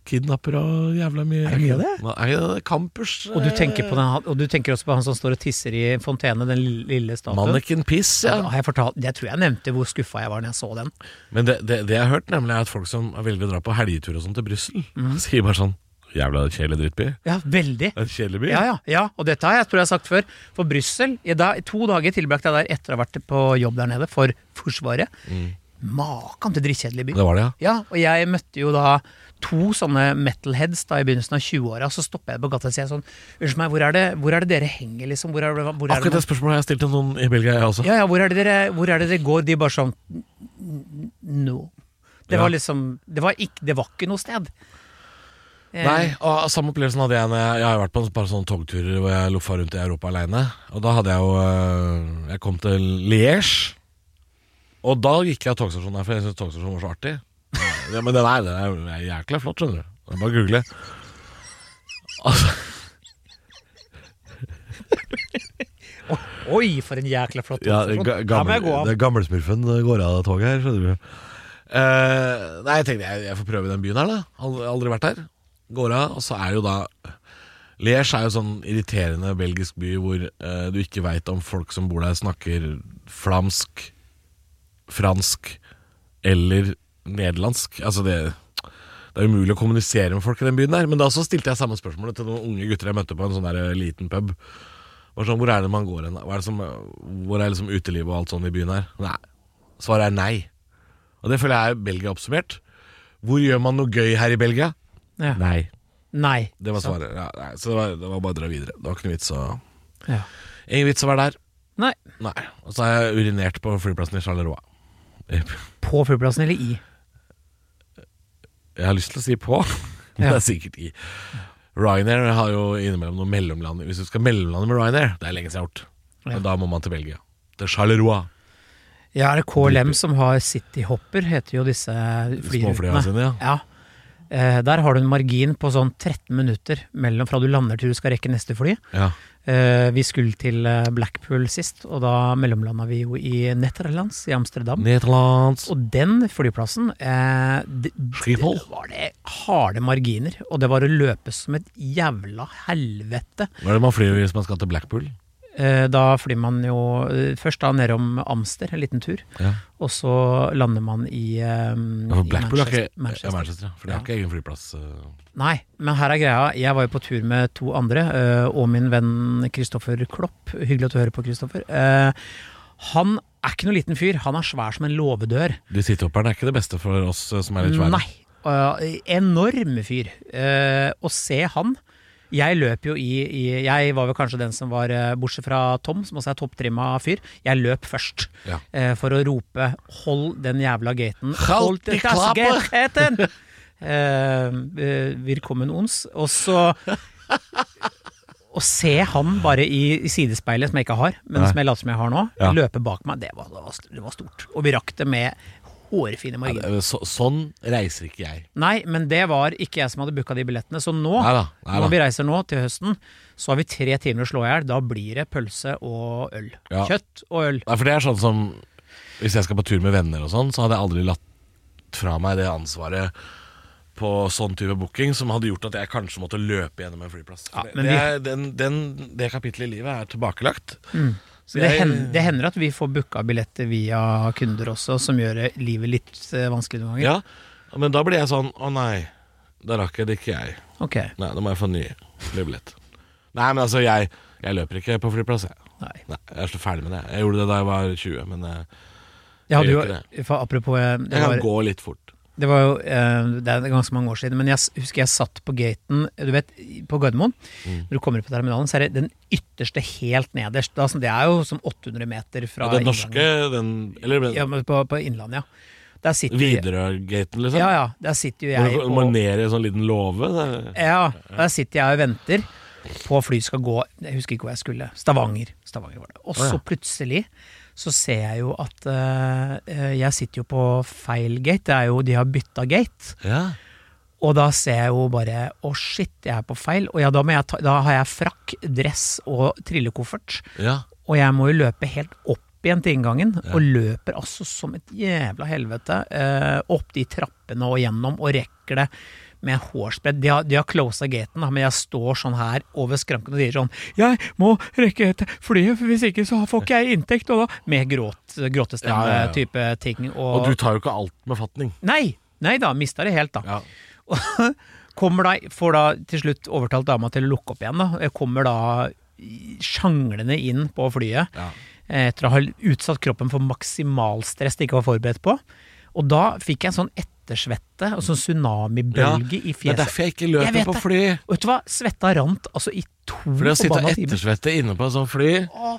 Kidnapper og jævla mye Er det mye av det? Nei, det er Campers. Og du på den, og du tenker også på han som står og tisser i fontene, den lille, statuen? Manneken Piss, ja. Har jeg fortalt, jeg tror jeg nevnte hvor skuffa jeg var når jeg så den. Men det, det, det jeg har hørt, nemlig er at folk som velger å dra på helgetur og sånn til Brussel, Mm. sier bare sånn Jævla kjedelig drittby. Ja, veldig. En kjedelig by. Ja, ja, ja, og dette har jeg tror jeg har sagt før. For Brussel da, To dager tilbrakte jeg der etter å ha vært på jobb der nede for Forsvaret. Makan til drittkjedelig by. Det var det, ja. Ja, og jeg møtte jo da to sånne metalheads da i begynnelsen av 20-åra. Så stopper jeg på gata og sier sånn Unnskyld meg, hvor er, det, hvor er det dere henger, liksom? Hvor er, hvor er Akkurat det det spørsmålet har jeg stilt til noen i Belgia, jeg også. ja, ja, hvor er det dere, hvor er det dere går? De bare sånn "N- No. Det var liksom Det var ikke, det var ikke noe sted. Eh, Nei, og samme opplevelsen hadde jeg når jeg, har vært på et par sånne togturer hvor jeg loffa rundt i Europa aleine. Og da hadde jeg jo øh, Jeg kom til Liège. Og da gikk jeg av togstasjonen der, for jeg syntes togstasjonen var så artig. Ja, men den er, den er, er jækla flott, skjønner du. Det er bare å google. Altså, Oi, for en jækla flott ja, må gammel, det er gammelsmurfen går av toget her, skjønner du. Uh, nei, jeg tenkte jeg, jeg får prøve den byen her, da. Aldri, aldri vært her. Går av, og så er det jo da Liège er jo sånn irriterende belgisk by hvor eh, du ikke veit om folk som bor der, snakker flamsk, fransk eller nederlandsk. Altså det det er umulig å kommunisere med folk i den byen der. Men da så stilte jeg samme spørsmålet til noen unge gutter jeg møtte på en sånn der eh, liten pub. Sånn, hvor er det man går hen? Hva er det som, hvor er liksom utelivet og alt sånn i byen her? Nei. Svaret er nei. Og det føler jeg er Belgia oppsummert. Hvor gjør man noe gøy her i Belgia? Ja. Nei. Nei. Det var svaret. Ja, nei, så det var, det var bare å dra videre. Det var ikke noe vits å Ja. Ingen vits å være der. Nei. Nei. Og så har jeg urinert på flyplassen i Charleroi. På flyplassen eller i? Jeg har lyst til å si på, men det er sikkert i. Ryanair har jo innimellom noe mellomland. Hvis du skal mellomlande med Ryanair, det er lenge siden jeg har gjort. Og da må man til Belgia. Til Charleroi. Ja, er det KLM som har Cityhopper, heter jo disse Småflyene flyrutene. sine, ja. Ja. Eh, der har du en margin på sånn 13 minutter mellom fra du lander til du skal rekke neste fly. ja. Eh, vi skulle til eh, Blackpool sist, og da mellomlanda vi jo i Netherlands, i Amsterdam. Netherlands. Og den flyplassen eh, det, det var det harde marginer, og det var å løpe som et jævla helvete. Hva er det man flyr hvis man skal til Blackpool? Eh, da flyr man jo eh, først da nedom Amster, en liten tur, Ja, og så lander man i, um, ja for i Blackpool har ikke Manchester. Manchester. Ja, Manchester. For det Ja. ikke egen flyplass. Nei, men her er greia. Jeg var jo på tur med to andre, og min venn Kristoffer Klopp. Hyggelig at du hører på, Kristoffer. Han er ikke noe liten fyr. Han er svær som en låvedør. De sitthopperne er ikke det beste for oss som er litt svære. Nei. enorm fyr. Å se han Jeg løp jo i, i Jeg var vel kanskje den som var, eh, bortsett fra Tom, som også er topptrimma fyr, jeg løp først. Ja. eh, for å rope 'hold den jævla gaten'. Hold den das Gaten! Eh, eh, ons. Og så Å se han bare i, i sidespeilet, som jeg ikke har, men Nei. som jeg later som jeg har nå, Ja. løpe bak meg, det var, det var, det var stort. Og vi rakk det med hårfine marginer. Ja, så, sånn reiser ikke jeg. Nei, men det var ikke jeg som hadde booka de billettene. Så nå, neida, neida. Når vi reiser nå til høsten, så har vi tre timer å slå i hjel. Da blir det pølse og øl. Ja. Kjøtt og øl. Nei, for det er sånn som Hvis jeg skal på tur med venner og sånn, så hadde jeg aldri latt fra meg det ansvaret på sånn type booking som hadde gjort at jeg kanskje måtte løpe gjennom en flyplass. Ja, det, det, er, den, den, det kapitlet i livet er tilbakelagt. Så Det, jeg- hender, det hender at vi får booka billetter via kunder også, som gjør livet litt eh, vanskelig noen ganger. Ja, men da blir jeg sånn Å nei, da rakk jeg det ikke jeg. Ok. Nei, da må jeg få ny, flybillett. Nei, men altså, jeg, jeg løper ikke på flyplass, jeg. Nei. Nei, jeg er så ferdig med det. Jeg gjorde det da jeg var 20, men eh, Jeg Jeg gjør for apropos jeg, jeg kan var, gå litt fort. Det var jo eh, Det er ganske mange år siden, men jeg husker jeg satt på gaten Du vet, på Gardermoen. Mm. Når du kommer opp på terminalen, så er det den ytterste helt nederst. Da, det er jo som 800 meter fra Ja, den norske, den Eller Ja, på, på Innlandet, ja. Der sitter Widerøe-gaten, liksom? Ja, ja. Der sitter jo jeg og og ned i en sånn liten låve? Ja, der sitter jeg og venter på fly skal gå Jeg husker ikke hvor jeg skulle. Stavanger. Stavanger var det. Og så plutselig så ser jeg jo at uh, Jeg sitter jo på feil gate. Det er jo De har bytta gate. Ja. Og da ser jeg jo bare Å, shit, jeg er på feil. Og ja, da, ta, da har jeg frakk, dress og trillekoffert. ja. Og jeg må jo løpe helt opp igjen til inngangen, og løper altså som et jævla helvete uh, opp de trappene og gjennom, og rekker det med hårsbredd. De har, de har closa gaten, men jeg står sånn her over skranken og sier sånn Jeg må rekke flyet, for hvis ikke så får ikke jeg inntekt, og da Med gråt, Ja, ja, ja. gråtestemme-type ting. Og, Og du tar jo ikke alt med fatning. Nei! Nei da, mista det helt, da. Ja. Og kommer da, får da til slutt overtalt dama til å lukke opp igjen. da. Jeg kommer da sjanglende inn på flyet Ja. etter å ha utsatt kroppen for maksimalstress de ikke var forberedt på. Og da fikk jeg en sånn ettersvette, og sånn tsunamibølge i fjeset. Det er derfor jeg ikke løper jeg på fly. Og vet du hva? Svetta rant altså i to For det å sitte og timer. ettersvette inne på et sånt fly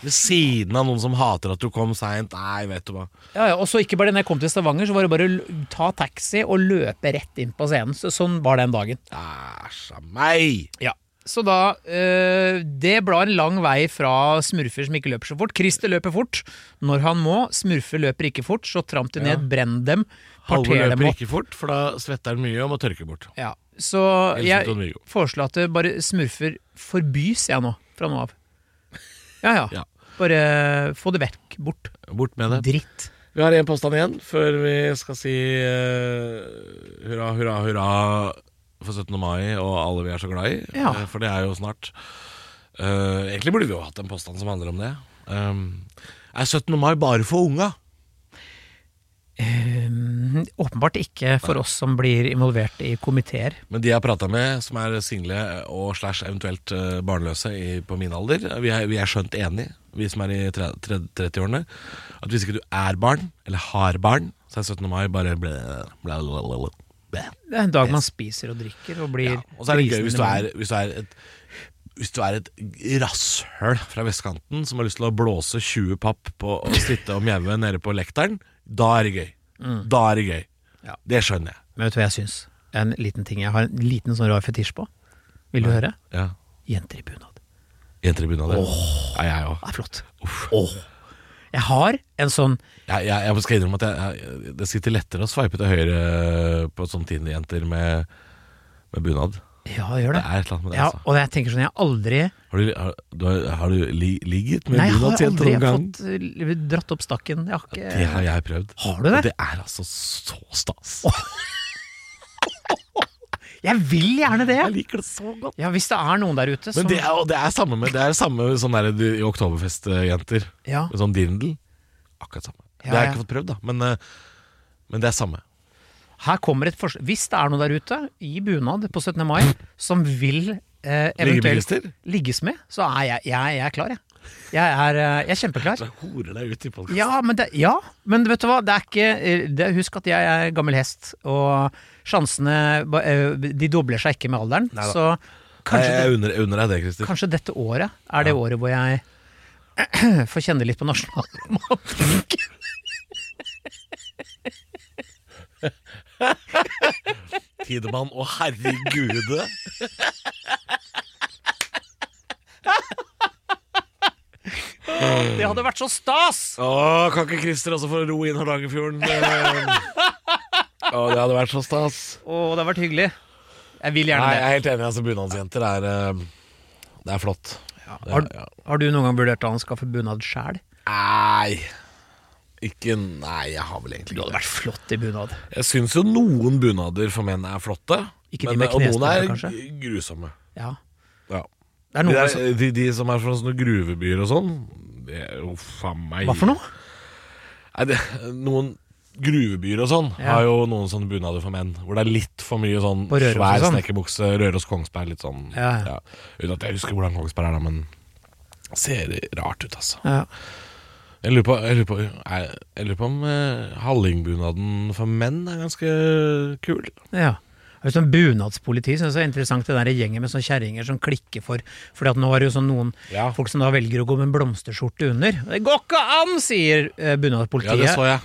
ved siden av noen som hater at du kom seint Nei, vet du hva. Ja, ja, og så ikke bare når jeg kom til Stavanger, så var det bare å ta taxi og løpe rett inn på scenen. Så, sånn var den dagen. Æsj a meg! Ja. Så da øh, Det blar en lang vei fra smurfer som ikke løper så fort. Christer løper fort når han må. Smurfer løper ikke fort, så tramp de ned, brenn dem, Halvor løper ikke fort, for da svetter han mye og må tørke bort. Ja. Så jeg foreslår at bare smurfer forbys jeg nå, fra nå av. Ja ja. Ja. Bare få det vekk. Bort. Bort med det. Dritt. Vi har en påstand igjen før vi skal si uh, hurra, hurra, hurra for 17. mai og alle vi er så glad i. Ja. Eh, for det er jo snart. Uh, egentlig burde vi jo hatt en påstand som handler om det. Um, er 17. mai bare for unga? Um, åpenbart ikke for oss som blir involvert i komiteer. Men de jeg har prata med, som er single og slash eventuelt eh, barnløse i, på min alder, vi er, vi er skjønt enige, vi som er i tre- tre- 30-årene, at hvis ikke du er barn, eller har barn, så er 17. mai bare ble, ble, ble, ble, ble. Det er en dag man spiser og drikker og blir Ja, og så er det gøy hvis du er, hvis du er et hvis du er et rasshøl fra vestkanten som har lyst til å blåse 20 papp på å sitte og mjaue nede på lekteren, da er det gøy. Da er det gøy. Ja. Det skjønner jeg. Men vet du hva jeg syns? En liten ting jeg har en liten sånn rar fetisj på. Vil du høre? Ja. Jenter i bunad. Jenter i bunad. Ja, jeg òg. Det er flott. Jeg har en sånn Jeg, jeg, jeg skal innrømme at jeg, jeg, det sitter lettere å sveipe til høyre på sånne Tinder-jenter med, med bunad. Ja, det gjør Det det. det. Ja, altså. og jeg tenker sånn, jeg har aldri Har du, har, du, har, du li, ligget med Nei, jeg har aldri fått uh, dratt opp stakken. Jeg har ikke Det har jeg prøvd. Har du det? Og det er altså så stas. Jeg vil gjerne det! Jeg liker det så godt. Ja, hvis det er noen der ute som Men det er, og det er samme med Det er samme sånn der i Oktoberfest-jenter. Ja, Med sånn dirndl. Akkurat samme. Ja, det har jeg ja. ikke fått prøvd, da. Men, eh, men det er samme. her kommer et forslag. Hvis det er noen der ute i bunad på 17. mai som vil eh, eventuelt Liggebilister? ligges med, så er jeg, jeg, jeg er klar, jeg. Jeg er, eh, jeg er kjempeklar. Så horer deg ut i podkasten. Ja men, det, ja, men vet du hva? Det er ikke eh, det, Husk at jeg er gammel hest, og sjansene eh, De dobler seg ikke med alderen. Neida. Så kanskje, jeg det, unner, unner deg det, Christer. kanskje dette året er det året hvor jeg får kjenne litt på nasjonalromantikk. Tidemann å herregude. Det hadde vært så stas! Åh, kan ikke Christer også få ro inn Hardangerfjorden? Eh, Å, det hadde vært så stas. Å, det har vært hyggelig. Jeg vil gjerne Nei, jeg det. er helt enig. altså Bunadsjenter er eh, Det er flott. Det Har, ja. har du noen gang vurdert å anskaffe bunad sjæl? Nei Ikke Nei, jeg har vel egentlig Du ikke hadde vært flott i bunad. Jeg syns jo noen bunader for menn er flotte. Ikke de med og noen er kanskje? grusomme. Ja. Ja. Det er De, noe der, de, de som er fra sånne gruvebyer og sånn det er jo faen meg Hva for noe? Nei, det, Noen gruvebyer og sånn Ja. har jo noen sånne bunader for menn. Hvor det er litt for mye sånn Røros svær sånn. snekkerbukse. Røros Kongsberg, litt sånn. Ja, ja. Uten at jeg husker hvordan Kongsberg er, da, men ser rart ut, altså. Ja. Jeg lurer på, jeg lurer på, jeg, jeg lurer på om eh, hallingbunaden for menn er ganske kul. ja. Og Sånn bunadspoliti syns jeg er interessant, det der gjengen med sånne kjerringer som klikker for Fordi at nå er det jo sånn noen Ja. folk som da velger å gå med en blomsterskjorte under. Det går ikke an, sier bunadspolitiet. Ja, det så jeg.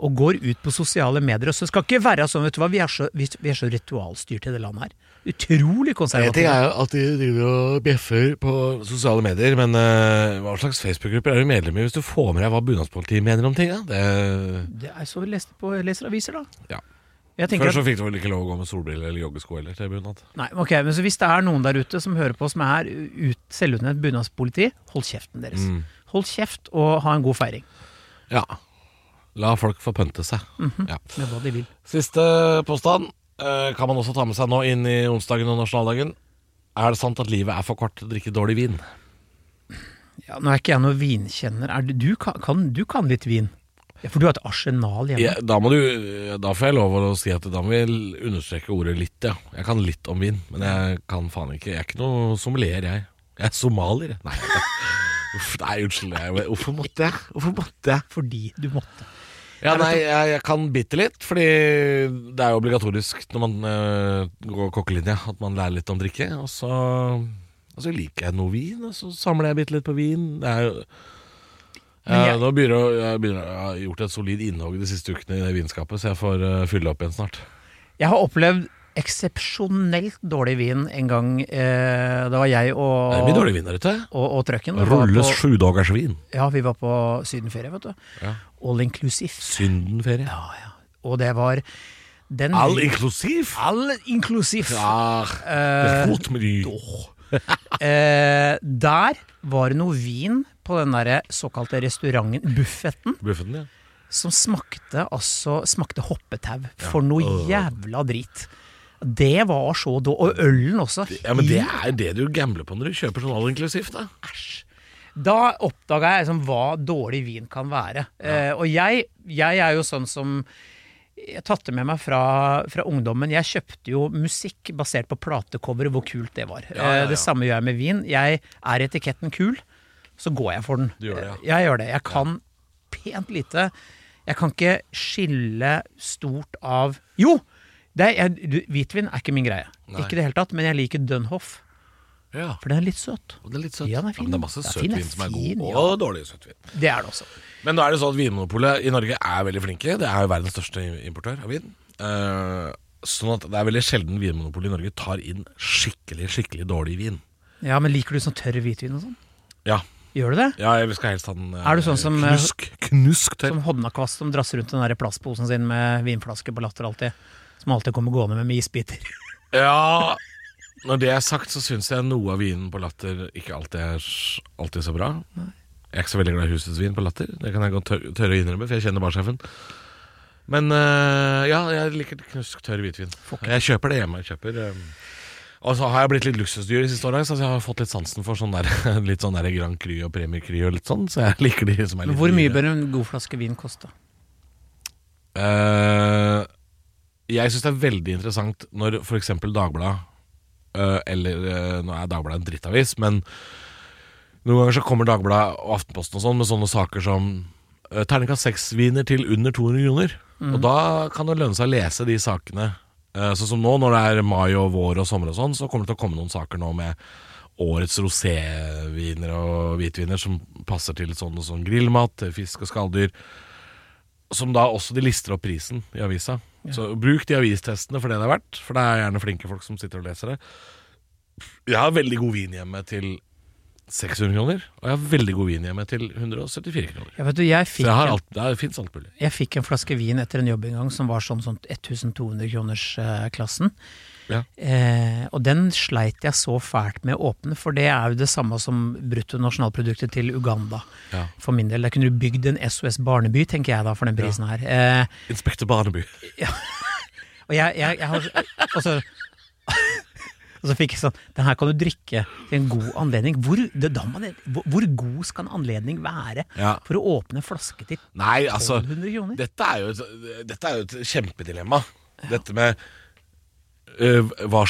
og går ut på sosiale medier. Og så skal ikke være sånn, vet du hva, vi er så, vi, vi er så ritualstyrt i det landet her. Utrolig En ting er jo at de driver og bjeffer på sosiale medier, men uh, hva slags Facebook-grupper er du medlem i hvis du får med deg hva bunadspolitiet mener om ting? Da? Det, Det er så vi leste på, leser aviser, da. ja. Før så fikk du vel ikke lov å gå med solbriller eller joggesko heller til bunad? nei, ok, men så Hvis det er noen der ute som hører på som er ut, selvutnevnt bunadspoliti, hold kjeften deres. Mm. Hold kjeft og ha en god feiring Ja. La folk få pønte seg. ja. med hva de vil. Siste påstand eh, kan man også ta med seg nå inn i onsdagen og nasjonaldagen. Er det sant at livet er for kort til å drikke dårlig vin? Ja, Nå er ikke jeg noen vinkjenner. Er du, du, kan, kan, du kan litt vin? Ja, For du har et arsenal hjemme? Ja, da, må du, da får jeg lov å si at da må vi understreke ordet litt, ja. Jeg kan litt om vin, men jeg kan faen ikke Jeg er ikke noe sommelier, jeg. Jeg er somalier. Nei, uff, nei unnskyld. Jeg, hvorfor måtte jeg? Hvorfor måtte jeg? Fordi du måtte. Ja, nei, jeg, jeg kan bitte litt, fordi det er jo obligatorisk når man øh, går kokkelinja, at man lærer litt om drikke. Og så, og så liker jeg noe vin, og så samler jeg bitte litt på vin. Det er jo jeg- nå begynner jeg, jeg, begynner, jeg har gjort et solid innhogg de siste ukene i det vinskapet, så jeg får uh, fylle opp igjen snart. Jeg har opplevd eksepsjonelt dårlig vin en gang. Eh, det var jeg og, Det er mye dårlig vin der ute. og, og Trøkken. Rolles sjudagersvin. Ja, vi var på sydenferie, vet du. Ja. All inclusive. Syndenferie. Ja, ja. Og det var den All inclusive? All inclusive. Ja, det er godt med de. Eh, der var det noe vin på den der såkalte restauranten, Buffetten. Buffetten ja. som smakte altså smakte hoppetau. For noe jævla drit. Det var så da Og ølen også. Ja, men det er det du gambler på når du kjøper sånn all inklusivt, da. Æsj. Da oppdaga jeg liksom hva dårlig vin kan være. Eh, og jeg, jeg er jo sånn som Jeg tatt det med meg fra, fra ungdommen. Jeg kjøpte jo musikk basert på platecoveret, hvor kult det var. Ja, ja, ja. Eh, det samme gjør jeg med vin. Jeg Er etiketten kul, så går jeg for den. Gjør det, ja. Eh, Jeg gjør det. Jeg kan pent lite. Jeg kan ikke skille stort av Jo! Det er, jeg, hvitvin er ikke min greie. Nei. Ikke det hele tatt, men jeg liker Dunhoff, Ja, for den er litt søt. og den er litt søt. Ja, den er fin. men det er masse søtvin som er god, fin, ja. og dårlig søtvin. Det er det også. Men nå er det sånn at Vinmonopolet i Norge er veldig flinke. Det er jo verdens største importør av vin. Uh, sånn at det er veldig sjelden Vinmonopolet i Norge tar inn skikkelig, skikkelig dårlig vin. Ja, men liker du sånn tørr hvitvin og sånn? Ja, Gjør du det? ja jeg skal helst ha den eh, Er du sånn som, eh, knusk, knusk tørr. Som Hodnakvast som drasser rundt den der plastposen sin med vinflaske på latter alltid. Som alltid kommer gående med med isbiter. Ja, når det er sagt, så syns jeg noe av vinen på Latter ikke alltid er s- alltid så bra. Jeg er ikke så veldig glad i husets vin på Latter. Det kan jeg godt tør- tørre å innrømme, for jeg kjenner barsjefen. Men øh, ja, jeg liker knusk tørr hvitvin. Jeg kjøper det hjemme. Jeg kjøper øh, Og så har jeg blitt litt luksusdyr de siste åra, så jeg har fått litt sansen for sånn der, litt sånn der Grand Cru og Premier Cru og litt sånn, så jeg liker de som er litt hvor mye dyre. bør en god flaske vin koste? Eh, jeg syns det er veldig interessant når f.eks. Dagbladet eh, Eller eh, nå er Dagbladet en drittavis, men noen ganger så kommer Dagbladet og Aftenposten og sånn med sånne saker som uh, terningkast seks-viner til under 200 kroner. Og da kan det lønne seg å lese de sakene. Eh, sånn som nå, når det er mai og vår og sommer og sånn, så kommer det til å komme noen saker nå med årets roséviner og hvitviner som passer til sånn og sånn grillmat, til fisk og skalldyr. Som da også de lister opp prisen i avisa. Så bruk de avistestene for det det er verdt, for det er gjerne flinke folk som sitter og leser det. Jeg har veldig god vin hjemme til 600 kroner, og jeg har veldig god vin hjemme til 174 kroner. Jeg vet du, jeg Så fikk, jeg har alt, det fins alt mulig. jeg fikk en flaske vin etter en jobb en gang som var sånn, sånn 1200 kroners eh, klassen. Ja. Eh, og den sleit jeg så fælt med å åpne, for det er jo det samme som bruttonasjonalproduktet til Uganda. Ja. For min del. Der kunne du bygd en SOS Barneby, tenker jeg da, for den prisen her. Eh, Inspektor Barneby. Og jeg, jeg, jeg har og så, og så fikk jeg sånn Den her kan du drikke til en god anledning. Hvor, det, da må hvor, god skal en anledning være Ja. for å åpne en flaske til Nei, altså 1200 kroner? Dette er jo et, dette er jo et kjempedilemma. Dette med øh, hva,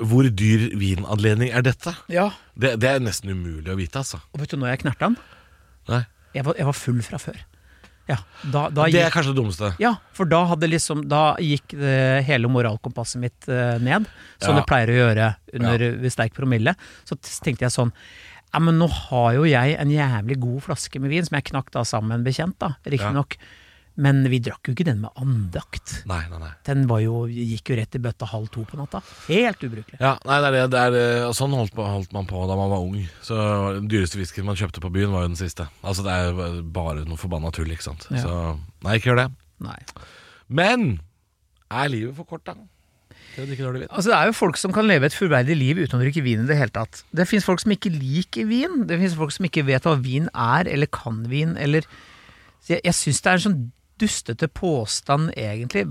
Hvor dyr vinanledning er dette? Ja. Det, det er nesten umulig å vite, altså. Og vet du når jeg knerta den? Nei. Jeg var, jeg var full fra før. Ja, da, da Det er kanskje det dummeste. ja, for da liksom Da gikk det, hele moralkompasset mitt eh, ned, som Ja. det pleier å gjøre under, ja. sterk promille. Så tenkte jeg sånn Ja, men nå har jo jeg en jævlig god flaske med vin, som jeg knakk da sammen med en bekjent, da, riktignok. Men vi drakk jo ikke den med andakt. Nei, nei, nei. Den var jo, gikk jo rett i bøtta halv to på natta. Helt ubrukelig. Ja, nei, det er det. det er, og sånn holdt, holdt man på da man var ung. Så Den dyreste whiskyen man kjøpte på byen, var jo den siste. Altså Det er bare noe forbanna tull, ikke sant. Ja. Så nei, ikke gjør det. Nei. Men er livet for kort, da? Det er, det? Altså Det er jo folk som kan leve et fullverdig liv uten å drikke vin i det hele tatt. Det fins folk som ikke liker vin. Det fins folk som ikke vet hva vin er, eller kan vin, eller Så Jeg, jeg syns det er en sånn dustete påstand, egentlig.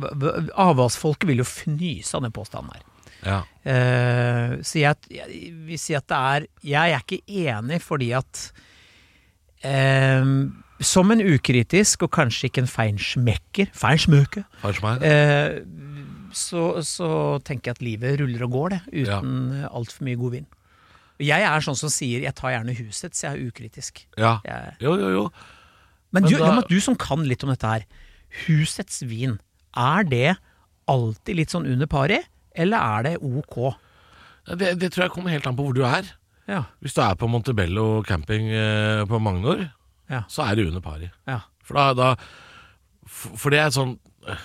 Avholdsfolket vil jo fnyse av den påstanden her. Ja. Uh, så jeg, jeg vil si at det er Jeg er ikke enig fordi at uh, Som en ukritisk og kanskje ikke en feinschmecker Feinschmøke eh, så, så tenker jeg at livet ruller og går, det, uten ja. altfor mye god vind. Jeg er sånn som sier 'jeg tar gjerne husets', jeg er ukritisk. Ja. Jeg, Jo, jo, jo. men Men du, da- du som kan litt om dette her. Husets vin, er det alltid litt sånn under pari, eller er det ok? Det, det tror jeg kommer helt an på hvor du er. Ja. Hvis du er på Montebello camping eh, på Magnor, Ja. så er det under pari. ja. For da, da For for det er sånn eh,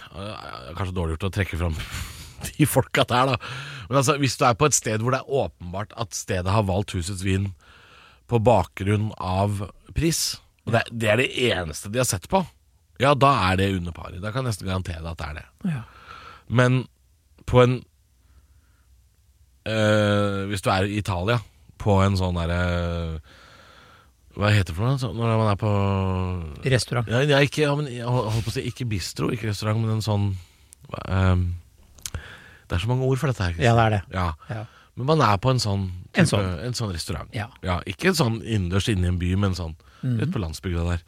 Kanskje dårlig gjort å trekke fram de folka der, da. Men altså, hvis du er på et sted hvor det er åpenbart at stedet har valgt husets vin på bakgrunn av pris, og det, det er det eneste de har sett på, ja, da er det under pari. Da kan jeg nesten garantere deg at det er det. ja. Men på en øh, Hvis du er i Italia, på en sånn derre Hva heter det for noe? Når man er på Restaurant. ja, ja, ikke, ja, men, jeg holdt på å si Ikke bistro, ikke restaurant, men en sånn um, Det er så mange ord for dette her. Ja, det er det. Ja. Ja. Men man er på en sånn, En sånn. en sånn restaurant. Ja. Ikke en sånn innendørs inne i en by, men sånn Mhm. ute på landsbygda der.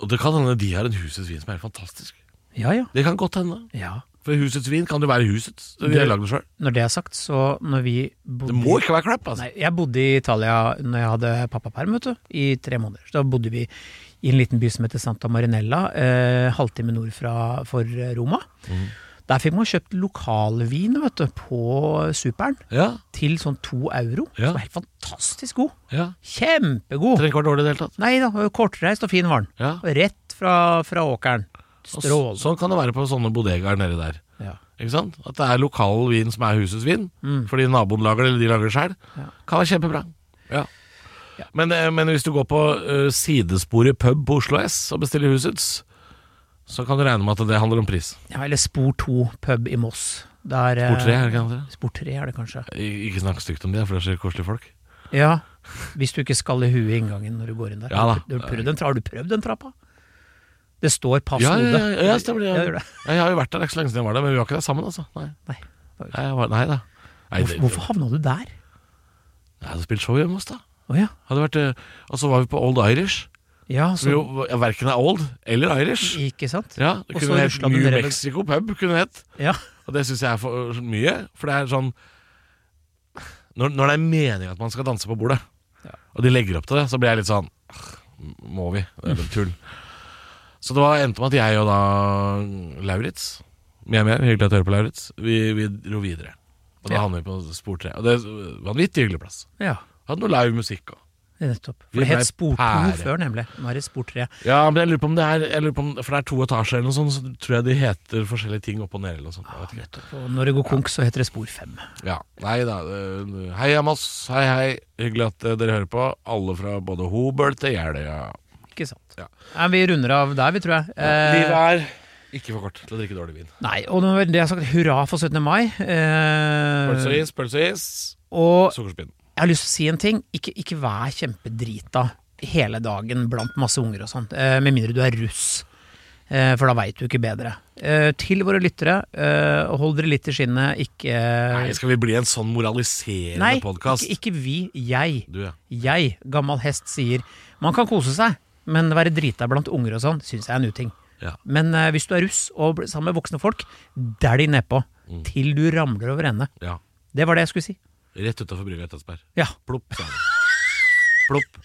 Og det kan hende de har en husets vin som er helt fantastisk. Ja, ja. Det kan godt hende. ja. For husets vin kan jo være husets. De Det- har lagd det sjøl. Når det er sagt, så når vi bodde Det må ikke være crap, altså. Nei, jeg bodde i Italia når jeg hadde pappaperm, vet du, i tre måneder. Så da bodde vi i en liten by som heter Santa Marinella, eh, halvtime nord fra, for Roma. Mhm. Der fikk man kjøpt lokalvin, vet du, på Superen, Ja, til sånn to euro. Ja. Som var helt fantastisk god. ja. Kjempegod! Trenger ikke være dårlig i det hele tatt. Nei da, kortreist og fin var den. Ja. Rett fra, fra åkeren. Strålende. Sånn kan det være på sånne bodegaer nedi der. Ja. Ikke sant? At det er lokal vin som er husets vin, Mm. fordi naboen lager det, eller de lager det sjøl. Ja. Kan være kjempebra. Ja. Men, eh, men hvis du går på uh, sidesporet pub på Oslo S og bestiller husets, så kan du regne med at det handler om pris. ja, eller Spor 2 pub i Moss. Der, Spor 3, er det det? Spor 3 er det kanskje. Ikke snakk stygt om det, for det er så koselige folk. Ja, hvis du ikke skal i huet i inngangen når du går inn der. Ja du, den, tra- har du prøvd den trappa? Det står pass Ja, ja, hode. ja, ja, stemmer det. Ja, jeg. Jeg har jo vært der, er ikke så lenge siden jeg var der, men vi var ikke der sammen, altså. Nei, Nei. nei, jeg var, nei da. Nei, Hvorfor, hvorfor havna du der? Jeg hadde spilt show hjemme hos da. Oh, ja. Hadde vært, eh, og så var vi på Old Irish, Ja, som jo verken er old eller Irish. ikke sant? Ja, det kunne hett New Mexico Pub, kunne det hett. Ja. Og det syns jeg er for mye, for det er sånn Når, når det er meninga at man skal danse på bordet, Ja. og de legger opp til det, så blir jeg litt sånn Må vi? Det er vel tull. Så det var endte med at jeg og da Lauritz Mjau, mjau, hyggelig at du hører på, Lauritz. Vi, vi dro videre. Og da Ja. havnet vi på spor tre. Og det er vanvittig hyggelig plass. ja. Hadde noe live musikk og Nettopp. For det het Spor 2 før, nemlig. Nå er det Spor 3. Ja, men jeg lurer på om det er jeg lurer på om, For det er to etasjer eller noe sånt, så tror jeg de heter forskjellige ting opp og ned eller noe sånt. Ja. Nettopp. Og når det går konk, så heter det Spor 5. Ja, nei da. Hei, Amos. Hei, hei. Hyggelig at eh, dere hører på. Alle fra både Hobøl til Jeløya. Ikke sant. Ja. Nei, vi runder av der, vi, tror jeg. Eh, Livet er ikke for kort til å drikke dårlig vin. nei, og det har sagt hurra for 17. mai. Eh, Pølse og is, pølse og is. og Sukkerspinn. Jeg har lyst til å si en ting. Ikke, ikke vær kjempedrita hele dagen blant masse unger og sånt. Eh, med mindre du er russ. Eh, for da veit du ikke bedre. Eh, til våre lyttere, eh, hold dere litt i skinnet. Ikke Nei, skal vi bli en sånn moraliserende Nei, ikke, ikke vi. Jeg. Du, ja. Jeg, gammel hest, sier man kan kose seg, men være drita blant unger og sånn syns jeg er en uting. Ja. Men hvis du er russ og sammen med voksne folk, dælj nedpå Mm. til du ramler over ende. ja. Det var det jeg skulle si. Rett utafor brygga i Tønsberg. Ja. Plopp, sa han. Plopp.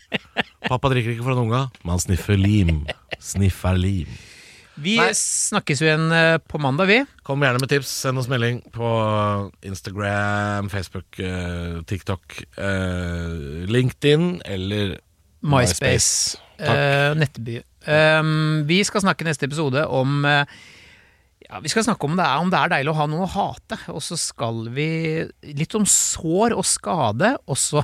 Pappa drikker ikke foran unga, men han sniffer lim. Sniffer lim. Vi Nei. snakkes jo igjen eh, på mandag, vi. Kom gjerne med tips. Send oss melding på Instagram, Facebook, eh, TikTok, eh, LinkedIn eller MySpace. Takk. Eh, Nettby. Um, vi skal snakke i neste episode om eh, ja, Vi skal snakke om det, er, om det er deilig å ha noen å hate. Og så skal vi litt om sår og skade, og så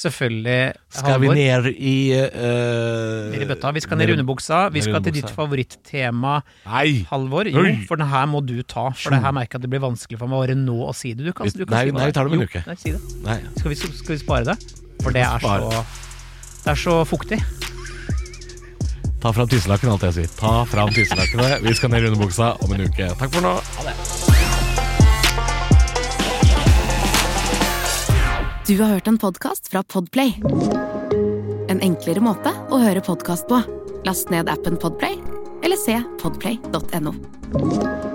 selvfølgelig Skal vi ned i uh, ned i bøtta. Vi skal ned i underbuksa. Vi skal til ditt favorittema, Nei! Halvor. Jo, for den her må du ta. For det her merker jeg at det blir vanskelig for meg bare nå å si det. Du kan, du kan nei, si nei, vi tar det om en uke. Nei, si det. Skal vi, skal vi spare det? For det er så Det er så fuktig. Ta fram tusenlakken, alt jeg sier. Ta fram tusenlakkene. Vi skal ned i underbuksa om en uke. Takk for nå. Ha det. Du har hørt en podkast fra Podplay. En enklere måte å høre podkast på. Last ned appen Podplay, eller se podplay.no.